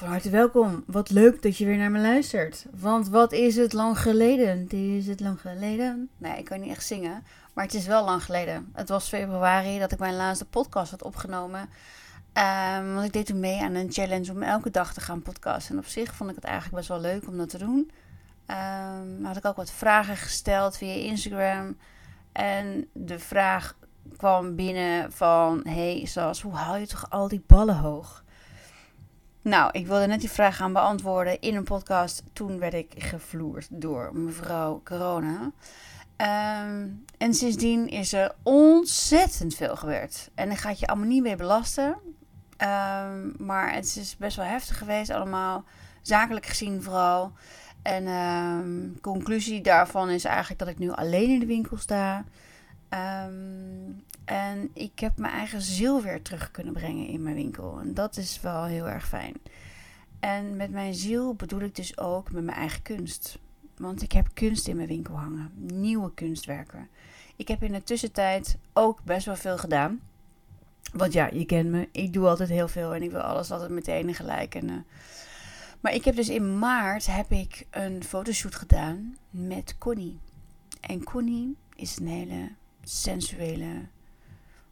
Van harte welkom. Wat leuk dat je weer naar me luistert. Want wat is het lang geleden? Is het lang geleden. Nee, ik kan niet echt zingen. Maar het is wel lang geleden. Het was februari dat ik mijn laatste podcast had opgenomen. Um, want ik deed toen mee aan een challenge om elke dag te gaan podcasten. En op zich vond ik het eigenlijk best wel leuk om dat te doen. Um, had ik ook wat vragen gesteld via Instagram. En de vraag kwam binnen van... Hey Sas, hoe haal je toch al die ballen hoog? Nou, ik wilde net die vraag gaan beantwoorden in een podcast. Toen werd ik gevloerd door mevrouw Corona. Ehm, en sindsdien is er ontzettend veel gebeurd. En ik ga je allemaal niet meer belasten. Um, maar het is best wel heftig geweest allemaal. Zakelijk gezien vooral. En um, conclusie daarvan is eigenlijk dat ik nu alleen in de winkel sta. Um, en ik heb mijn eigen ziel weer terug kunnen brengen in mijn winkel. En dat is wel heel erg fijn. En met mijn ziel bedoel ik dus ook met mijn eigen kunst. Want ik heb kunst in mijn winkel hangen. Nieuwe kunstwerken. Ik heb in de tussentijd ook best wel veel gedaan. Want ja, je kent me. Ik doe altijd heel veel en ik wil alles altijd meteen gelijk. En, uh... Maar ik heb dus in maart heb ik een fotoshoot gedaan met Connie. En Connie is een hele sensuele,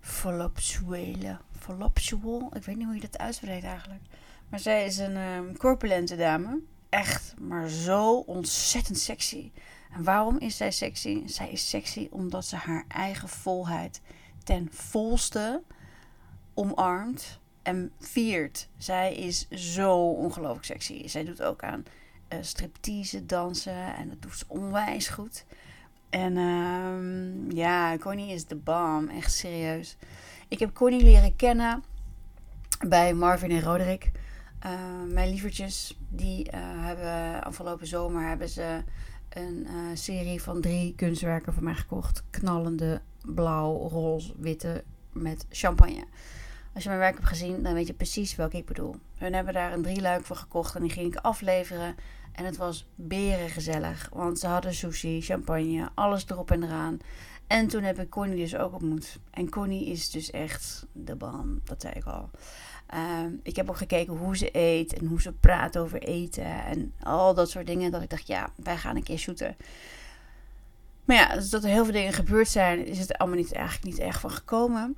voluptuele, voluptual. Ik weet niet hoe je dat uitspreekt eigenlijk. Maar zij is een um, corpulente dame. Echt, maar zo ontzettend sexy. En waarom is zij sexy? Zij is sexy omdat ze haar eigen volheid ten volste omarmt en viert. Zij is zo ongelooflijk sexy. Zij doet ook aan uh, striptease dansen en dat doet ze onwijs goed. En um, ja, Connie is de bam. Echt serieus. Ik heb Connie leren kennen bij Marvin en Roderick. Uh, mijn lievertjes, die uh, hebben afgelopen zomer hebben ze een uh, serie van drie kunstwerken van mij gekocht. Knallende blauw, roze, witte met champagne. Als je mijn werk hebt gezien, dan weet je precies welke ik bedoel. Hun hebben daar een drieluik voor gekocht en die ging ik afleveren. En het was berengezellig, want ze hadden sushi, champagne, alles erop en eraan. En toen heb ik Connie dus ook ontmoet. En Connie is dus echt de bam, dat zei ik al. Uh, ik heb ook gekeken hoe ze eet en hoe ze praat over eten en al dat soort dingen. Dat ik dacht, ja, wij gaan een keer shooten. Maar ja, dus dat er heel veel dingen gebeurd zijn, is het allemaal niet, eigenlijk niet echt van gekomen.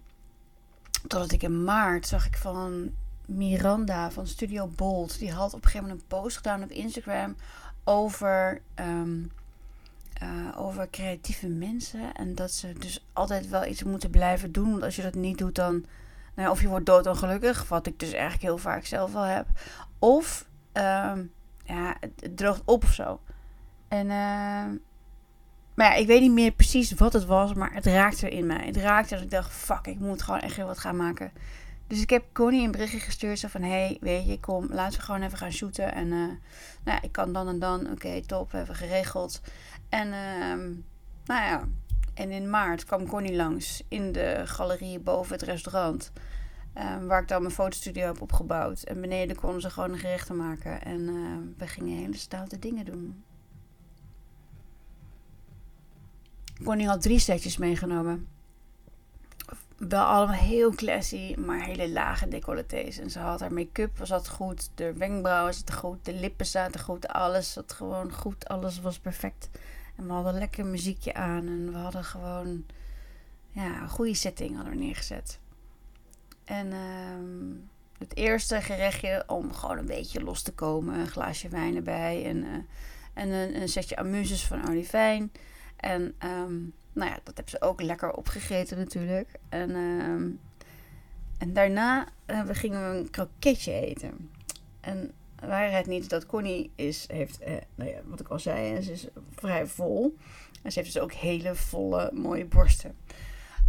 Totdat ik in maart zag ik van Miranda van Studio Bold. Die had op een gegeven moment een post gedaan op Instagram over, um, uh, over creatieve mensen. En dat ze dus altijd wel iets moeten blijven doen. Want als je dat niet doet, dan. Nou, of je wordt doodongelukkig, wat ik dus eigenlijk heel vaak zelf wel heb. Of um, ja, het droogt op of zo. En, uh, maar ja, ik weet niet meer precies wat het was, maar het raakte in mij. Het raakte dat ik dacht, fuck, ik moet gewoon echt heel wat gaan maken. Dus ik heb Connie een berichtje gestuurd. Zo van, hey, weet je, kom, laten we gewoon even gaan shooten. En uh, nou ja, ik kan dan en dan. Oké, okay, top, hebben geregeld. En uh, nou ja, en in maart kwam Connie langs in de galerie boven het restaurant. Uh, waar ik dan mijn fotostudio heb opgebouwd. En beneden konden ze gewoon gerechten maken. En uh, we gingen hele stoute dingen doen. Connie had drie setjes meegenomen wel allemaal heel classy, maar hele lage decolletés. En ze had haar make-up zat goed, de wenkbrauwen zaten goed, de lippen zaten goed, alles zat gewoon goed, alles was perfect. En we hadden lekker muziekje aan en we hadden gewoon ja, een goede setting hadden we neergezet. En uh, het eerste gerechtje om gewoon een beetje los te komen, een glaasje wijn erbij en, uh, en een, een, setje amuses van Olivijn. En um, nou ja, dat hebben ze ook lekker opgegeten natuurlijk. En, uh, en daarna uh, we gingen we een kroketje eten. En waarheid niet dat Connie is, heeft, uh, nou ja, wat ik al zei, ze is vrij vol. En ze heeft dus ook hele volle, mooie borsten.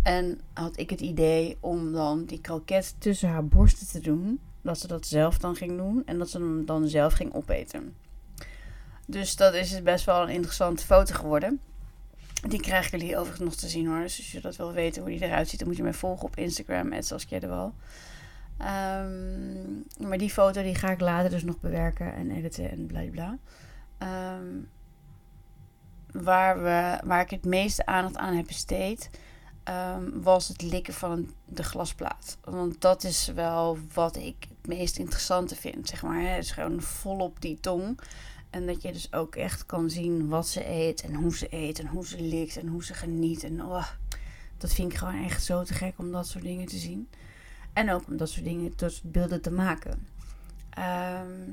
En had ik het idee om dan die kroket tussen haar borsten te doen. Dat ze dat zelf dan ging doen. En dat ze hem dan zelf ging opeten. Dus dat is best wel een interessante foto geworden. Die krijgen jullie overigens nog te zien hoor. Dus als je dat wil weten hoe die eruit ziet, dan moet je mij volgen op Instagram, Saskia Um, maar die foto die ga ik later dus nog bewerken en editen en bla bla. Um, waar, we, waar ik het meeste aandacht aan heb besteed, ehm, was het likken van de glasplaat. Want dat is wel wat ik het meest interessante vind, zeg maar. Het is gewoon volop die tong. En dat je dus ook echt kan zien wat ze eet en hoe ze eet en hoe ze likt en hoe ze geniet. En oh, dat vind ik gewoon echt zo te gek om dat soort dingen te zien. En ook om dat soort dingen, dat beelden te maken. Ehm,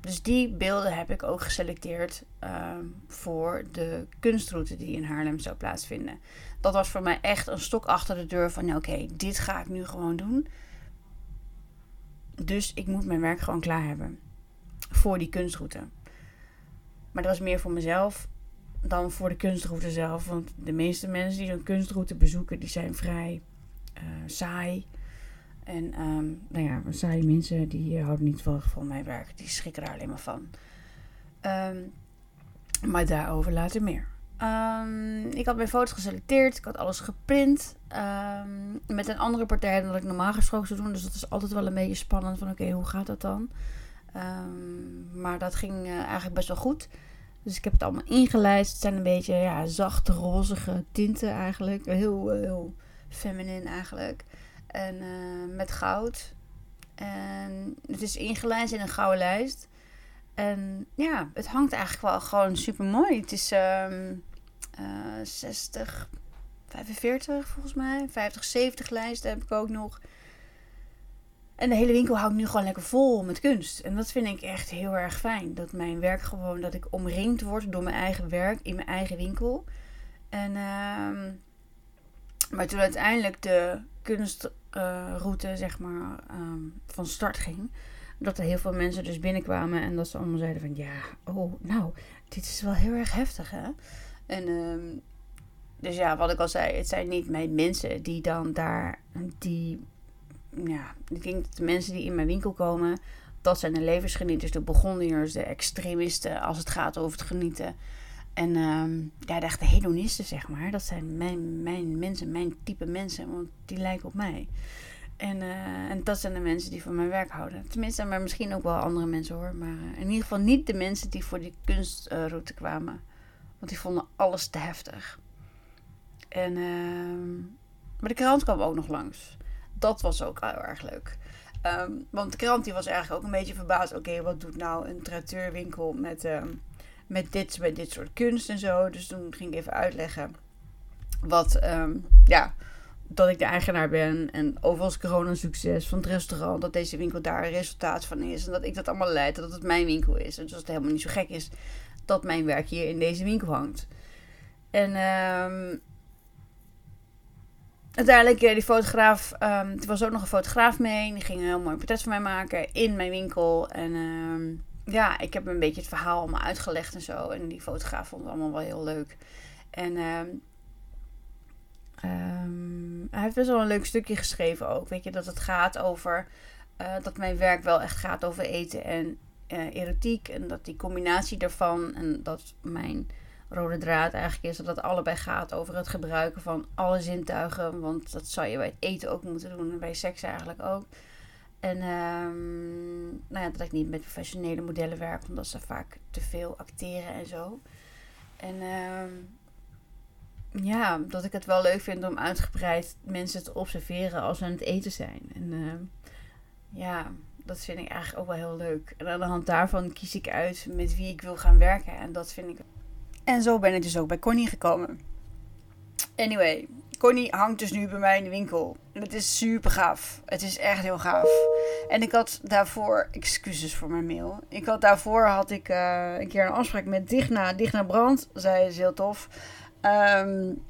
dus die beelden heb ik ook geselecteerd ehm, voor de kunstroute die in Haarlem zou plaatsvinden. Dat was voor mij echt een stok achter de deur van oké, dit ga ik nu gewoon doen. Dus ik moet mijn werk gewoon klaar hebben voor die kunstroute. Maar dat was meer voor mezelf dan voor de kunstroute zelf. Want de meeste mensen die zo'n kunstroute bezoeken, die zijn vrij uh, saai. En um, nou ja, saaie mensen die houden niet van, van mijn werk. Die schrikken daar alleen maar van. Um, maar daarover later meer. Um, ik had mijn foto's geselecteerd. Ik had alles geprint. met een andere partij dan dat ik normaal gesproken zou doen. Dus dat is altijd wel een beetje spannend. Van oké, hoe gaat dat dan? Maar dat ging uh, eigenlijk best wel goed. Dus ik heb het allemaal ingelijst. Het zijn een beetje ja, zachte, rozige tinten eigenlijk. Heel, heel feminin eigenlijk. En uh, met goud. En het is ingelijst in een gouden lijst. En ja, het hangt eigenlijk wel gewoon super mooi. Het is um, uh, 60, 45 volgens mij. 50, 70 lijsten heb ik ook nog. En de hele winkel houdt nu gewoon lekker vol met kunst. En dat vind ik echt heel erg fijn. Dat mijn werk gewoon, dat ik omringd word door mijn eigen werk in mijn eigen winkel. En, uh, maar toen uiteindelijk de kunstroute, zeg maar, um, van start ging. Dat er heel veel mensen dus binnenkwamen en dat ze allemaal zeiden van ja, oh, nou, dit is wel heel erg heftig hè. En um, dus ja, wat ik al zei, het zijn niet mijn mensen die dan daar, die ja, ik denk dat de mensen die in mijn winkel komen, dat zijn de levensgenieters, de begonniers, de extremisten als het gaat over het genieten. En uh, ja, de echte hedonisten, zeg maar. Dat zijn mijn, mijn mensen, mijn type mensen, want die lijken op mij. En, uh, en dat zijn de mensen die van mijn werk houden. Tenminste, maar misschien ook wel andere mensen hoor. Maar uh, in ieder geval niet de mensen die voor die kunstroute kwamen. Want die vonden alles te heftig. En, uh, maar de krant kwam ook nog langs dat was ook heel erg leuk. Ehm, want de krant die was eigenlijk ook een beetje verbaasd. Oké, wat doet nou een traiteurwinkel met, um, met, dit, met dit soort kunst en zo. Dus toen ging ik even uitleggen wat, um, ja, dat ik de eigenaar ben. En overal corona succes van het restaurant. Dat deze winkel daar een resultaat van is. En dat ik dat allemaal leid. Dat het mijn winkel is. En dus dat het helemaal niet zo gek is dat mijn werk hier in deze winkel hangt. En uiteindelijk, eh, die fotograaf, um, er was ook nog een fotograaf mee. Die ging een heel mooi portret van mij maken in mijn winkel. En um, ja, ik heb een beetje het verhaal allemaal uitgelegd en zo. En die fotograaf vond het allemaal wel heel leuk. En um, hij heeft best wel een leuk stukje geschreven ook. Weet je, dat het gaat over, uh, dat mijn werk wel echt gaat over eten en uh, erotiek. En dat die combinatie daarvan en dat mijn rode draad eigenlijk is dat het allebei gaat over het gebruiken van alle zintuigen. Want dat zou je bij het eten ook moeten doen en bij seks eigenlijk ook. En um, nou ja, dat ik niet met professionele modellen werk, omdat ze vaak te veel acteren en zo. En um, ja, dat ik het wel leuk vind om uitgebreid mensen te observeren als ze aan het eten zijn. En uh, ja, dat vind ik eigenlijk ook wel heel leuk. En aan de hand daarvan kies ik uit met wie ik wil gaan werken. En dat vind ik en zo ben ik dus ook bij Connie gekomen. Anyway, Connie hangt dus nu bij mij in de winkel. Het is super gaaf. Het is echt heel gaaf. En ik had daarvoor, excuses voor mijn mail. Ik had daarvoor had ik uh, een keer een afspraak met Digna, Digna Brand. Zij is heel tof. Um,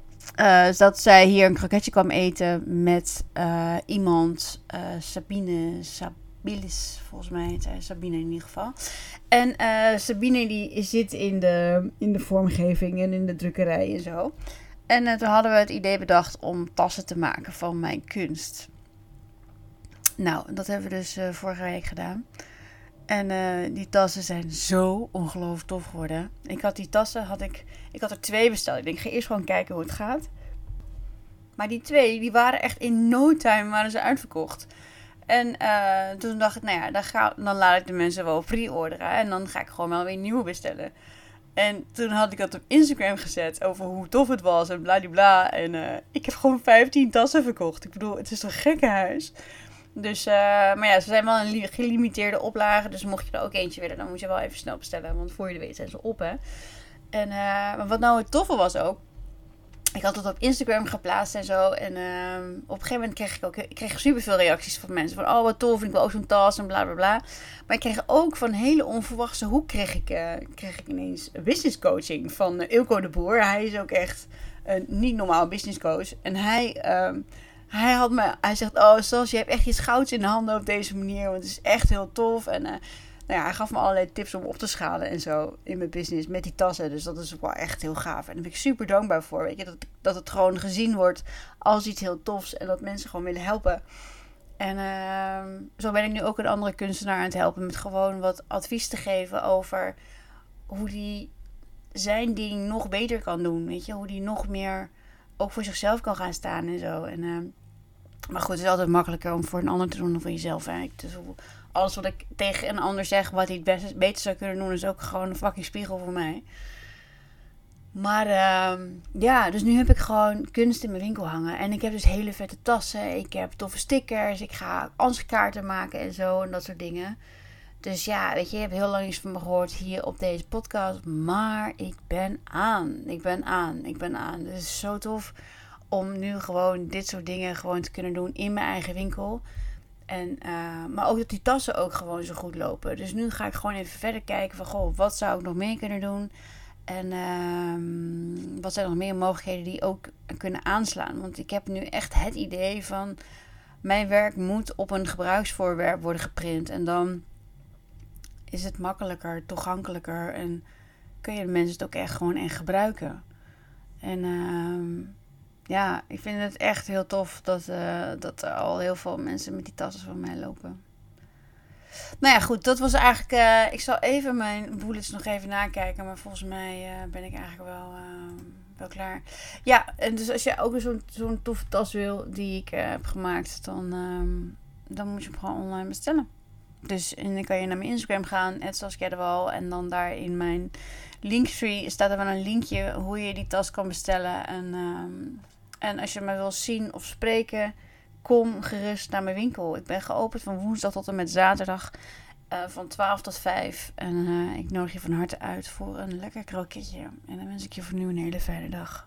dat zij hier een kroketje kwam eten met uh, iemand, Sabine, Sabine Bilis, volgens mij Sabine in ieder geval. En uh, Sabine die zit in de, in de vormgeving en in de drukkerij en zo. En uh, toen hadden we het idee bedacht om tassen te maken van mijn kunst. Nou, dat hebben we dus uh, vorige week gedaan. En die tassen zijn zo ongelooflijk tof geworden. Ik had die tassen, had ik, ik had er twee besteld. Ik denk, ik ga eerst gewoon kijken hoe het gaat. Maar die twee, die waren echt in no time waren ze uitverkocht. En uh, toen dacht ik, nou ja, dan, ga, dan laat ik de mensen wel pre-orderen. En dan ga ik gewoon wel weer nieuwe bestellen. En toen had ik dat op Instagram gezet over hoe tof het was en bladibla. En uh, ik heb gewoon 15 tassen verkocht. Ik bedoel, het is een gekke huis. Dus, uh, maar ja, ze zijn wel een gelimiteerde oplage. Dus mocht je er ook eentje willen, dan moet je wel even snel bestellen. Want voor je de weet zijn ze op, hè. En wat nou het toffe was ook, ik had het op Instagram geplaatst en zo. En uh, op een gegeven moment kreeg ik ook ik kreeg super veel reacties van mensen. Van, oh wat tof, ik wil ook zo'n tas en bla bla bla. Maar ik kreeg ook van hele onverwachte hoek kreeg ik, uh, kreeg ik ineens business coaching van uh, Ilko de Boer. Hij is ook echt een niet normaal business coach. En hij, uh, hij had me, hij zegt, oh Sas, je hebt echt iets gouds in de handen op deze manier. Want het is echt heel tof. En nou ja, hij gaf me allerlei tips om op te schalen en zo in mijn business met die tassen. Dus dat is wel echt heel gaaf. En daar ben ik super dankbaar voor. Weet je, dat, dat het gewoon gezien wordt als iets heel tofs en dat mensen gewoon willen helpen. En uh, zo ben ik nu ook een andere kunstenaar aan het helpen met gewoon wat advies te geven over hoe die zijn ding nog beter kan doen. Weet je, hoe die nog meer ook voor zichzelf kan gaan staan en zo. En, uh, maar goed, het is altijd makkelijker om voor een ander te doen dan voor jezelf. Hè? Dus alles wat ik tegen een ander zeg, wat hij het beter zou kunnen doen, is ook gewoon een fucking spiegel voor mij. Maar uh, ja, dus nu heb ik gewoon kunst in mijn winkel hangen. En ik heb dus hele vette tassen. Ik heb toffe stickers. Ik ga ansichtkaarten maken en zo en dat soort dingen. Dus ja, weet je, je hebt heel lang iets van me gehoord hier op deze podcast. Maar ik ben aan. Ik ben aan. Ik ben aan. Het is zo tof om nu gewoon dit soort dingen gewoon te kunnen doen in mijn eigen winkel. En, uh, maar ook dat die tassen ook gewoon zo goed lopen. Dus nu ga ik gewoon even verder kijken van, goh, wat zou ik nog meer kunnen doen? En uh, wat zijn nog meer mogelijkheden die ook kunnen aanslaan? Want ik heb nu echt het idee van, mijn werk moet op een gebruiksvoorwerp worden geprint. En dan is het makkelijker, toegankelijker en kun je de mensen het ook echt gewoon echt gebruiken. En... Uh, ja, ik vind het echt heel tof dat, uh, dat er al heel veel mensen met die tassen van mij lopen. Nou ja, goed, dat was eigenlijk. Uh, ik zal even mijn bullets nog even nakijken. Maar volgens mij uh, ben ik eigenlijk wel, wel klaar. Ja, en dus als je ook zo'n zo'n toffe tas wil die ik heb gemaakt, dan, um, dan moet je hem gewoon online bestellen. Dus en dan kan je naar mijn Instagram gaan, Wal. En dan daar in mijn linktree staat er wel een linkje hoe je die tas kan bestellen. En um, en als je me wil zien of spreken, kom gerust naar mijn winkel. Ik ben geopend van woensdag tot en met zaterdag uh, van 12 tot 5. En uh, ik nodig je van harte uit voor een lekker kroketje. En dan wens ik je voor nu een hele fijne dag.